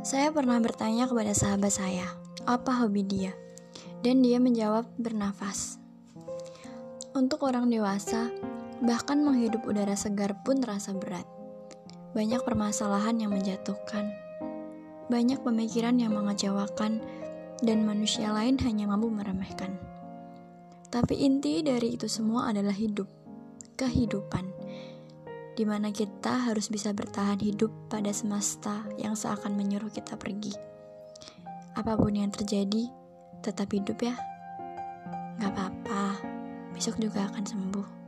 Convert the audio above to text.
Saya pernah bertanya kepada sahabat saya, apa hobi dia? Dan dia menjawab bernafas. Untuk orang dewasa, bahkan menghidup udara segar pun terasa berat. Banyak permasalahan yang menjatuhkan. Banyak pemikiran yang mengecewakan dan manusia lain hanya mampu meremehkan. Tapi inti dari itu semua adalah hidup, kehidupan di mana kita harus bisa bertahan hidup pada semesta yang seakan menyuruh kita pergi. Apa pun yang terjadi, tetap hidup ya. Gak apa-apa, besok juga akan sembuh.